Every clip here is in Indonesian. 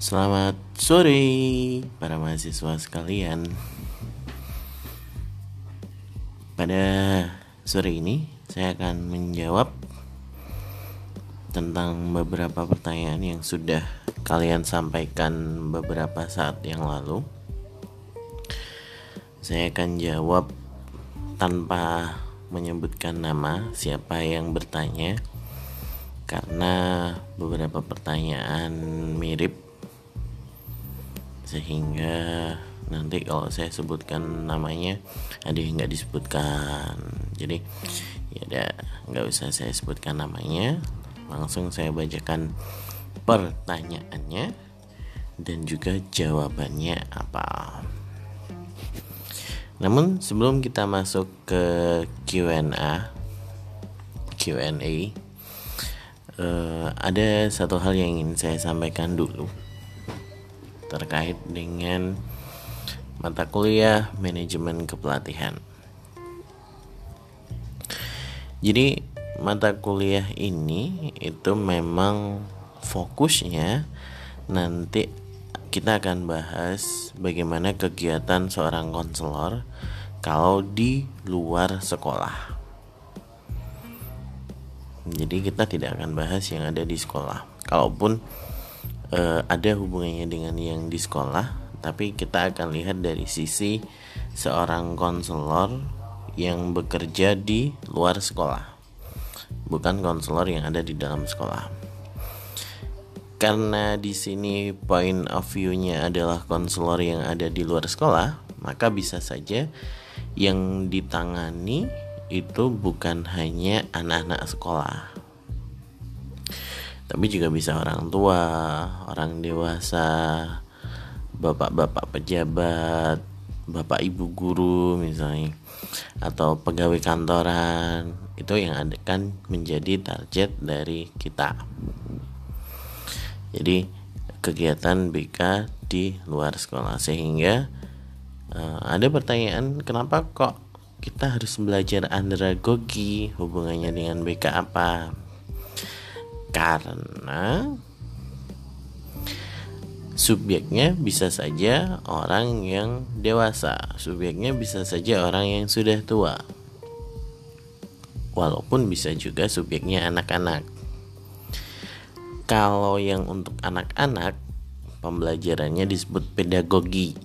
Selamat sore para mahasiswa sekalian. Pada sore ini saya akan menjawab tentang beberapa pertanyaan yang sudah kalian sampaikan beberapa saat yang lalu. Saya akan jawab tanpa menyebutkan nama siapa yang bertanya karena beberapa pertanyaan mirip sehingga nanti kalau saya sebutkan namanya ada yang nggak disebutkan. Jadi ya udah nggak usah saya sebutkan namanya. Langsung saya bacakan pertanyaannya dan juga jawabannya apa. Namun sebelum kita masuk ke Q&A Q&A uh, ada satu hal yang ingin saya sampaikan dulu terkait dengan mata kuliah manajemen kepelatihan. Jadi mata kuliah ini itu memang fokusnya nanti kita akan bahas bagaimana kegiatan seorang konselor kalau di luar sekolah jadi kita tidak akan bahas yang ada di sekolah kalaupun uh, ada hubungannya dengan yang di sekolah tapi kita akan lihat dari sisi seorang konselor yang bekerja di luar sekolah bukan konselor yang ada di dalam sekolah. Karena di sini point of view-nya adalah konselor yang ada di luar sekolah maka bisa saja yang ditangani itu bukan hanya anak-anak sekolah tapi juga bisa orang tua, orang dewasa, bapak-bapak pejabat, bapak ibu guru misalnya atau pegawai kantoran. Itu yang akan menjadi target dari kita. Jadi kegiatan BK di luar sekolah. Sehingga uh, ada pertanyaan kenapa kok kita harus belajar andragogi? Hubungannya dengan BK apa karena subjeknya bisa saja orang yang dewasa subjeknya bisa saja orang yang sudah tua. Walaupun bisa juga subjeknya anak-anak. Kalau yang untuk anak-anak pembelajarannya disebut pedagogi.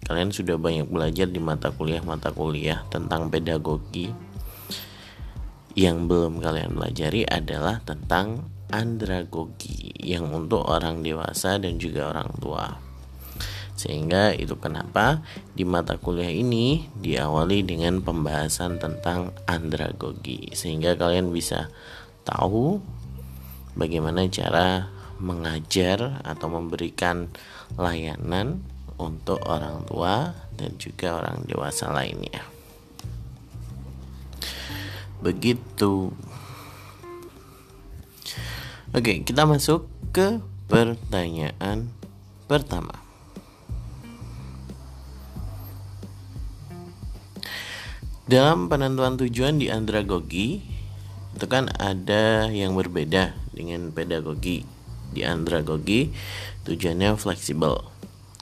Kalian sudah banyak belajar di mata kuliah-mata kuliah tentang pedagogi. Yang belum kalian pelajari adalah tentang andragogi yang untuk orang dewasa dan juga orang tua sehingga itu kenapa di mata kuliah ini diawali dengan pembahasan tentang andragogi sehingga kalian bisa tahu bagaimana cara mengajar atau memberikan layanan untuk orang tua dan juga orang dewasa lainnya. Begitu. Oke, kita masuk ke pertanyaan pertama. Dalam penentuan tujuan di andragogi itu kan ada yang berbeda dengan pedagogi. Di andragogi tujuannya fleksibel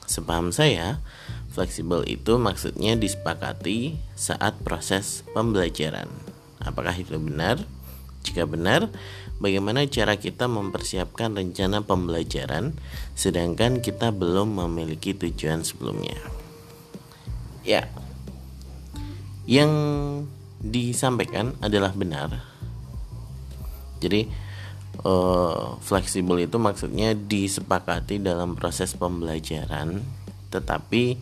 Sepaham saya, fleksibel itu maksudnya disepakati saat proses pembelajaran. Apakah itu benar? Jika benar, bagaimana cara kita mempersiapkan rencana pembelajaran sedangkan kita belum memiliki tujuan sebelumnya? Ya. Yang disampaikan adalah benar. Jadi uh, fleksibel itu maksudnya disepakati dalam proses pembelajaran tetapi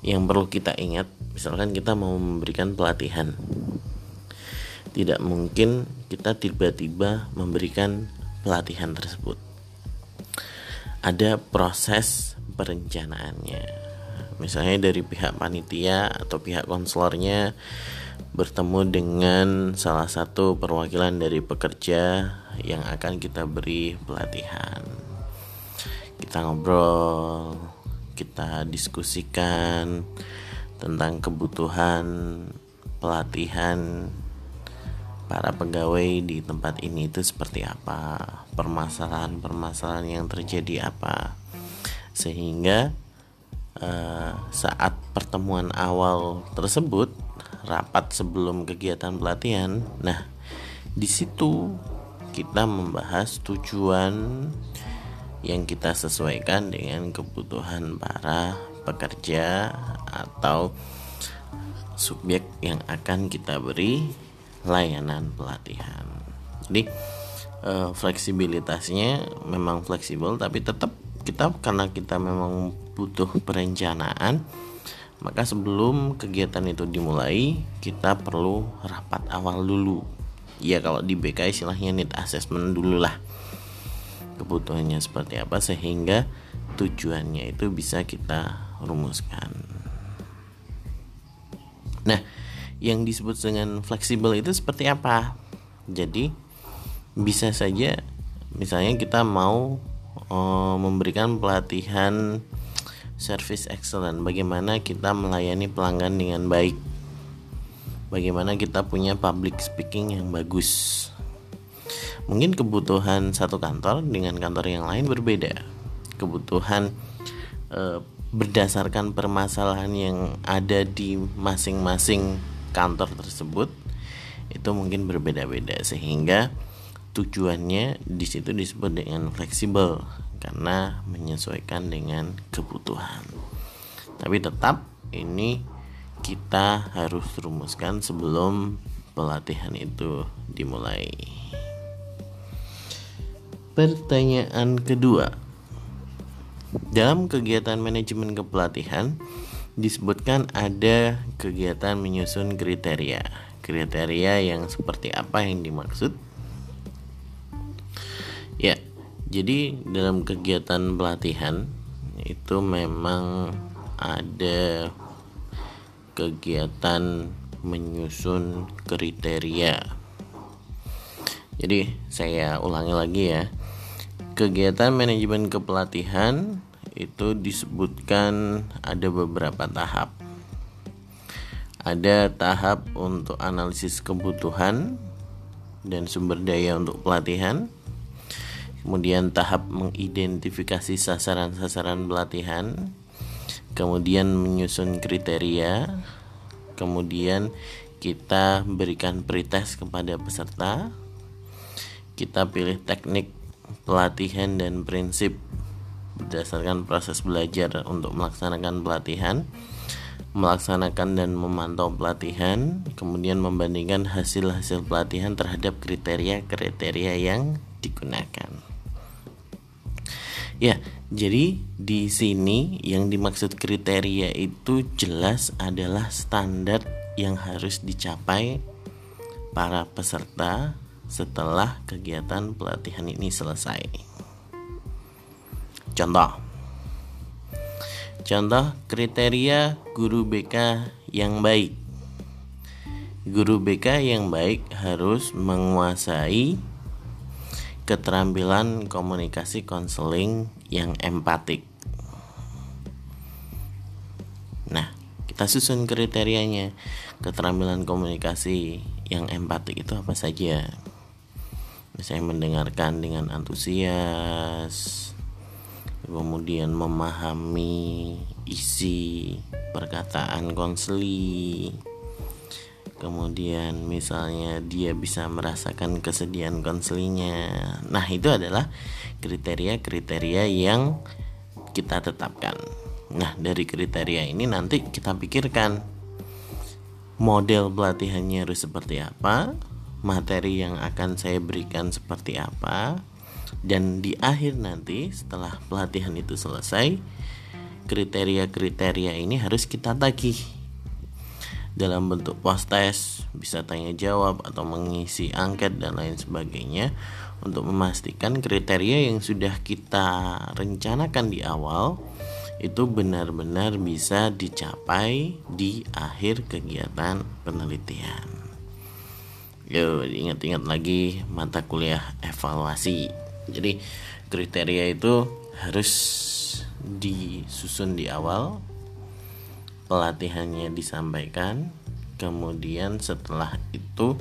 yang perlu kita ingat misalkan kita mau memberikan pelatihan tidak mungkin kita tiba-tiba memberikan pelatihan tersebut ada proses perencanaannya misalnya dari pihak panitia atau pihak konselornya bertemu dengan salah satu perwakilan dari pekerja yang akan kita beri pelatihan. Kita ngobrol, kita diskusikan tentang kebutuhan pelatihan para pegawai di tempat ini itu seperti apa, permasalahan-permasalahan yang terjadi apa. sehingga uh, saat pertemuan awal tersebut rapat sebelum kegiatan pelatihan nah di situ kita membahas tujuan yang kita sesuaikan dengan kebutuhan para pekerja atau subjek yang akan kita beri layanan pelatihan. Jadi uh, fleksibilitasnya memang fleksibel tapi tetap kita karena kita memang butuh perencanaan maka sebelum kegiatan itu dimulai kita perlu rapat awal dulu ya kalau di BK istilahnya need assessment dulu lah kebutuhannya seperti apa sehingga tujuannya itu bisa kita rumuskan nah yang disebut dengan fleksibel itu seperti apa? Jadi bisa saja misalnya kita mau uh, memberikan pelatihan service excellent. Bagaimana kita melayani pelanggan dengan baik. Bagaimana kita punya public speaking yang bagus. Mungkin kebutuhan satu kantor dengan kantor yang lain berbeda. Kebutuhan uh, berdasarkan permasalahan yang ada di masing-masing kantor tersebut itu mungkin berbeda-beda sehingga tujuannya di situ disebut dengan fleksibel karena menyesuaikan dengan kebutuhan. Tapi tetap ini kita harus rumuskan sebelum pelatihan itu dimulai. Pertanyaan kedua. Dalam kegiatan manajemen kepelatihan disebutkan ada kegiatan menyusun kriteria. Kriteria yang seperti apa yang dimaksud? Ya, jadi dalam kegiatan pelatihan itu memang ada kegiatan menyusun kriteria. Jadi saya ulangi lagi ya. Kegiatan manajemen kepelatihan itu disebutkan ada beberapa tahap. Ada tahap untuk analisis kebutuhan dan sumber daya untuk pelatihan. Kemudian tahap mengidentifikasi sasaran-sasaran pelatihan, kemudian menyusun kriteria, kemudian kita berikan pretest kepada peserta, kita pilih teknik pelatihan dan prinsip berdasarkan proses belajar untuk melaksanakan pelatihan melaksanakan dan memantau pelatihan, kemudian membandingkan hasil-hasil pelatihan terhadap kriteria-kriteria yang digunakan. Ya, jadi di sini yang dimaksud kriteria itu jelas adalah standar yang harus dicapai para peserta setelah kegiatan pelatihan ini selesai. Contoh. Contoh kriteria guru BK yang baik. Guru BK yang baik harus menguasai keterampilan komunikasi konseling yang empatik. Nah, kita susun kriterianya. Keterampilan komunikasi yang empatik itu apa saja? Misalnya mendengarkan dengan antusias, kemudian memahami isi perkataan konseling, kemudian misalnya dia bisa merasakan kesedihan konselingnya nah itu adalah kriteria-kriteria yang kita tetapkan. Nah dari kriteria ini nanti kita pikirkan model pelatihannya harus seperti apa materi yang akan saya berikan seperti apa dan di akhir nanti setelah pelatihan itu selesai kriteria-kriteria ini harus kita tagih dalam bentuk post test, bisa tanya jawab atau mengisi angket dan lain sebagainya untuk memastikan kriteria yang sudah kita rencanakan di awal itu benar-benar bisa dicapai di akhir kegiatan penelitian. Yo, ingat-ingat lagi mata kuliah evaluasi. Jadi kriteria itu harus disusun di awal pelatihannya disampaikan kemudian setelah itu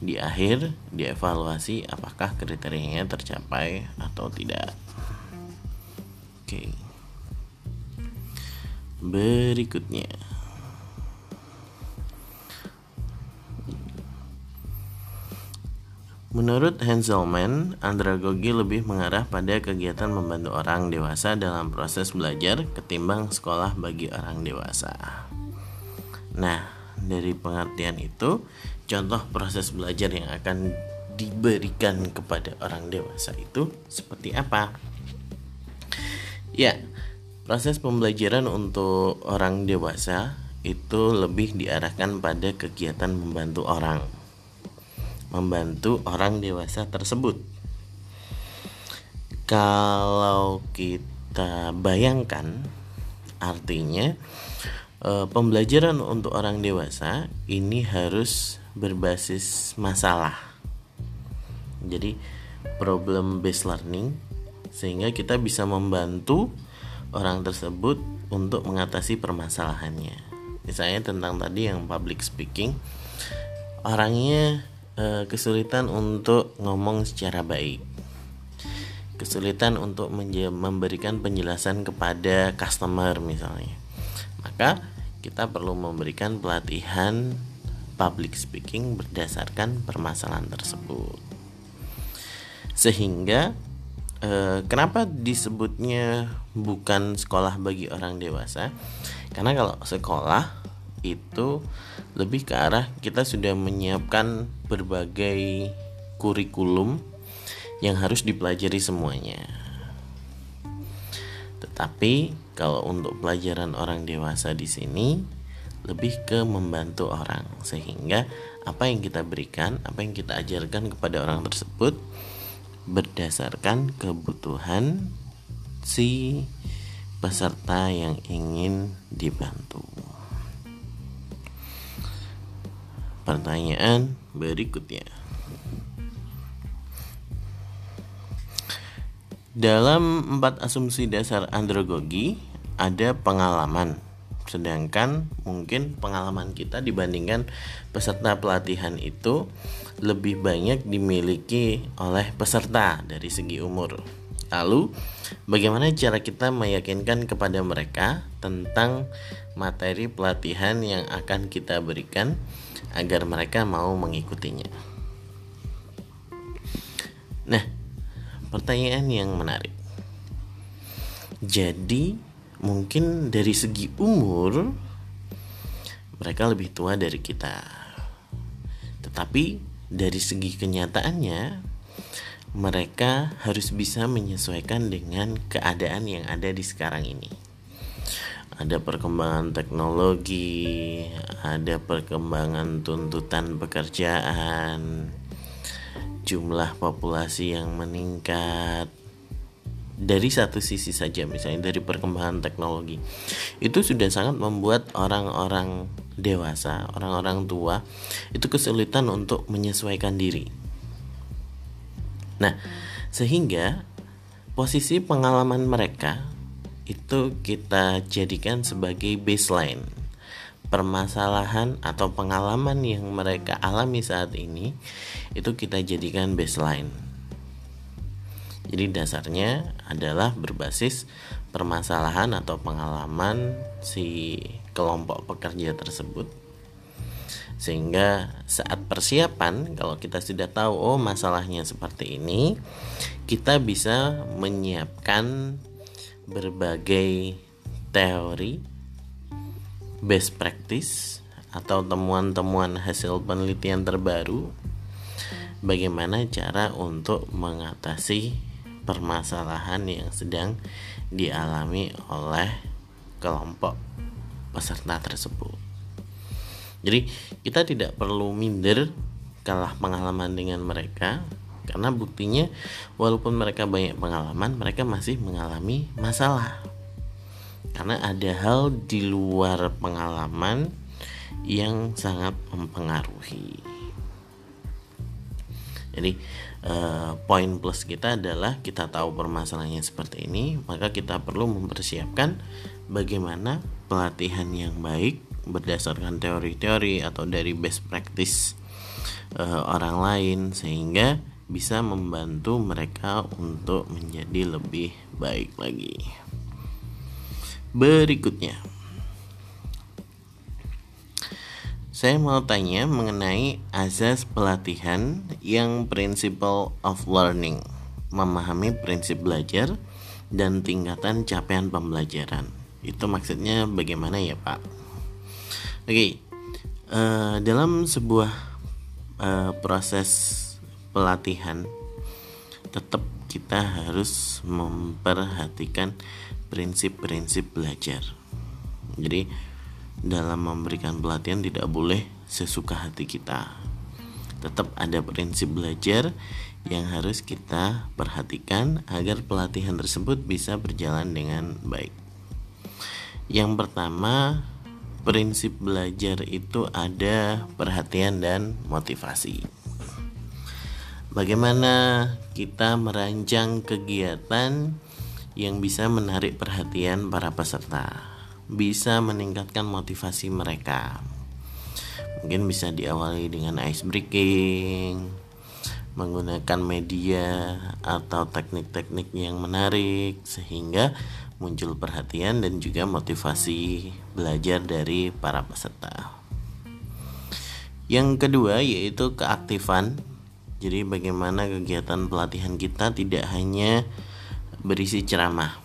di akhir dievaluasi apakah kriterianya tercapai atau tidak oke berikutnya. Menurut Hanselman, andragogi lebih mengarah pada kegiatan membantu orang dewasa dalam proses belajar ketimbang sekolah bagi orang dewasa. Nah, dari pengertian itu, contoh proses belajar yang akan diberikan kepada orang dewasa itu seperti apa? Ya, proses pembelajaran untuk orang dewasa itu lebih diarahkan pada kegiatan membantu orang membantu orang dewasa tersebut. Kalau kita bayangkan, artinya e, pembelajaran untuk orang dewasa ini harus berbasis masalah. Jadi problem based learning sehingga kita bisa membantu orang tersebut untuk mengatasi permasalahannya. Misalnya tentang tadi yang public speaking, orangnya uh, kesulitan untuk ngomong secara baik. Kesulitan untuk memberikan penjelasan kepada customer misalnya. Maka kita perlu memberikan pelatihan public speaking berdasarkan permasalahan tersebut. Sehingga eh, kenapa disebutnya bukan sekolah bagi orang dewasa? Karena kalau sekolah itu lebih ke arah kita sudah menyiapkan berbagai kurikulum yang harus dipelajari semuanya. Tetapi kalau untuk pelajaran orang dewasa di sini lebih ke membantu orang sehingga apa yang kita berikan, apa yang kita ajarkan kepada orang tersebut berdasarkan kebutuhan si peserta yang ingin dibantu. Pertanyaan berikutnya. Dalam empat asumsi dasar andragogi ada pengalaman, sedangkan mungkin pengalaman kita dibandingkan peserta pelatihan itu lebih banyak dimiliki oleh peserta dari segi umur. Lalu, bagaimana cara kita meyakinkan kepada mereka tentang materi pelatihan yang akan kita berikan? Agar mereka mau mengikutinya. Nah, pertanyaan yang menarik. Jadi, mungkin dari segi umur mereka lebih tua dari kita. Tetapi dari segi kenyataannya mereka harus bisa menyesuaikan dengan keadaan yang ada di sekarang ini ada perkembangan teknologi, ada perkembangan tuntutan pekerjaan, jumlah populasi yang meningkat. Dari satu sisi saja, misalnya dari perkembangan teknologi, itu sudah sangat membuat orang-orang dewasa, orang-orang tua, itu kesulitan untuk menyesuaikan diri. Nah, sehingga posisi pengalaman mereka itu kita jadikan sebagai baseline permasalahan atau pengalaman yang mereka alami saat ini itu kita jadikan baseline. Jadi dasarnya adalah berbasis permasalahan atau pengalaman si kelompok pekerja tersebut. Sehingga saat persiapan kalau kita sudah tahu oh masalahnya seperti ini, kita bisa menyiapkan berbagai teori best practice atau temuan-temuan hasil penelitian terbaru bagaimana cara untuk mengatasi permasalahan yang sedang dialami oleh kelompok peserta tersebut. Jadi, kita tidak perlu minder kalah pengalaman dengan mereka, karena buktinya walaupun mereka banyak pengalaman mereka masih mengalami masalah. Karena ada hal di luar pengalaman yang sangat mempengaruhi. Jadi eh, poin plus kita adalah kita tahu permasalahannya seperti ini maka kita perlu mempersiapkan bagaimana pelatihan yang baik berdasarkan teori-teori atau dari best practice eh, orang lain. Sehingga bisa membantu mereka untuk menjadi lebih baik lagi. Berikutnya, saya mau tanya mengenai azas pelatihan yang principle of learning, memahami prinsip belajar dan tingkatan capaian pembelajaran. Itu maksudnya bagaimana ya, Pak? Oke, okay. uh, dalam sebuah uh, proses pelatihan tetap kita harus memperhatikan prinsip-prinsip belajar. Jadi dalam memberikan pelatihan tidak boleh sesuka hati kita. Tetap ada prinsip belajar yang harus kita perhatikan agar pelatihan tersebut bisa berjalan dengan baik. Yang pertama, prinsip belajar itu ada perhatian dan motivasi. Bagaimana kita merancang kegiatan yang bisa menarik perhatian para peserta? bisa meningkatkan motivasi mereka. Mungkin bisa diawali dengan ice breaking, menggunakan media atau teknik-teknik yang menarik sehingga muncul perhatian dan juga motivasi belajar dari para peserta. Yang kedua yaitu keaktifan. Jadi bagaimana kegiatan pelatihan kita tidak hanya berisi ceramah.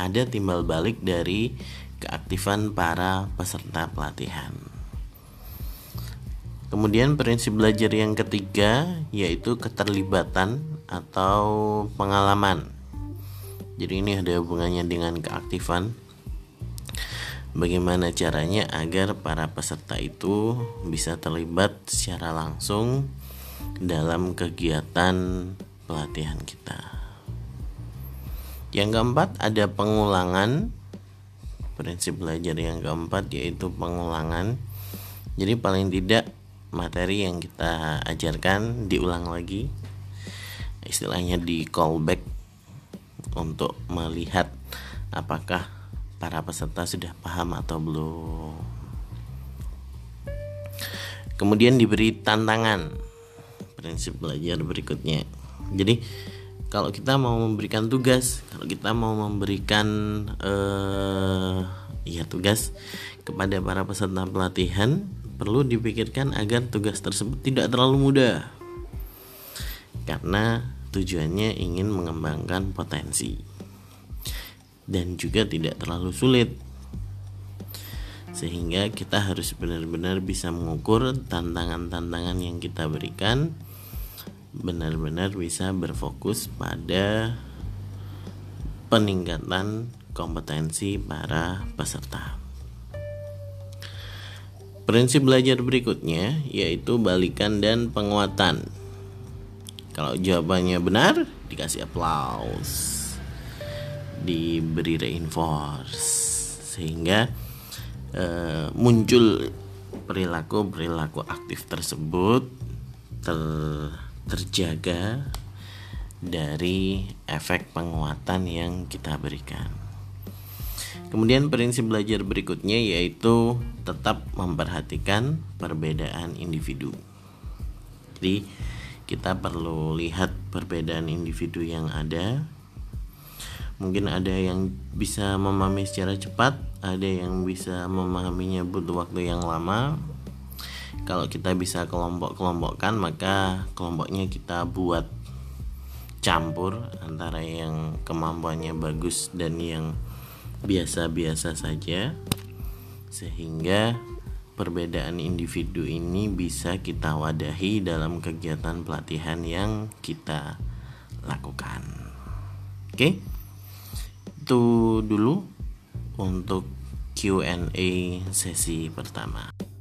Ada timbal balik dari keaktifan para peserta pelatihan. Kemudian prinsip belajar yang ketiga yaitu keterlibatan atau pengalaman. Jadi ini ada hubungannya dengan keaktifan. Bagaimana caranya agar para peserta itu bisa terlibat secara langsung dalam kegiatan pelatihan kita. Yang keempat ada pengulangan. Prinsip belajar yang keempat yaitu pengulangan. Jadi paling tidak materi yang kita ajarkan diulang lagi. Istilahnya di callback untuk melihat apakah para peserta sudah paham atau belum. Kemudian diberi tantangan prinsip belajar berikutnya. Jadi kalau kita mau memberikan tugas kalau kita mau memberikan uh, ya tugas kepada para peserta pelatihan perlu dipikirkan agar tugas tersebut tidak terlalu mudah. Karena tujuannya ingin mengembangkan potensi dan juga tidak terlalu sulit. Sehingga kita harus benar-benar bisa mengukur tantangan-tantangan yang kita berikan benar-benar bisa berfokus pada peningkatan kompetensi para peserta. Prinsip belajar berikutnya yaitu balikan dan penguatan. Kalau jawabannya benar, dikasih aplaus. Diberi reinforce sehingga uh, muncul perilaku-perilaku aktif tersebut ter terjaga dari efek penguatan yang kita berikan. Kemudian prinsip belajar berikutnya yaitu tetap memperhatikan perbedaan individu. Jadi kita perlu lihat perbedaan individu yang ada. Mungkin ada yang bisa memahami secara cepat, ada yang bisa memahaminya butuh waktu yang lama, kalau kita bisa kelompok-kelompokkan maka kelompoknya kita buat campur antara yang kemampuannya bagus dan yang biasa-biasa saja sehingga perbedaan individu ini bisa kita wadahi dalam kegiatan pelatihan yang kita lakukan. Oke. Itu dulu untuk Q&A sesi pertama.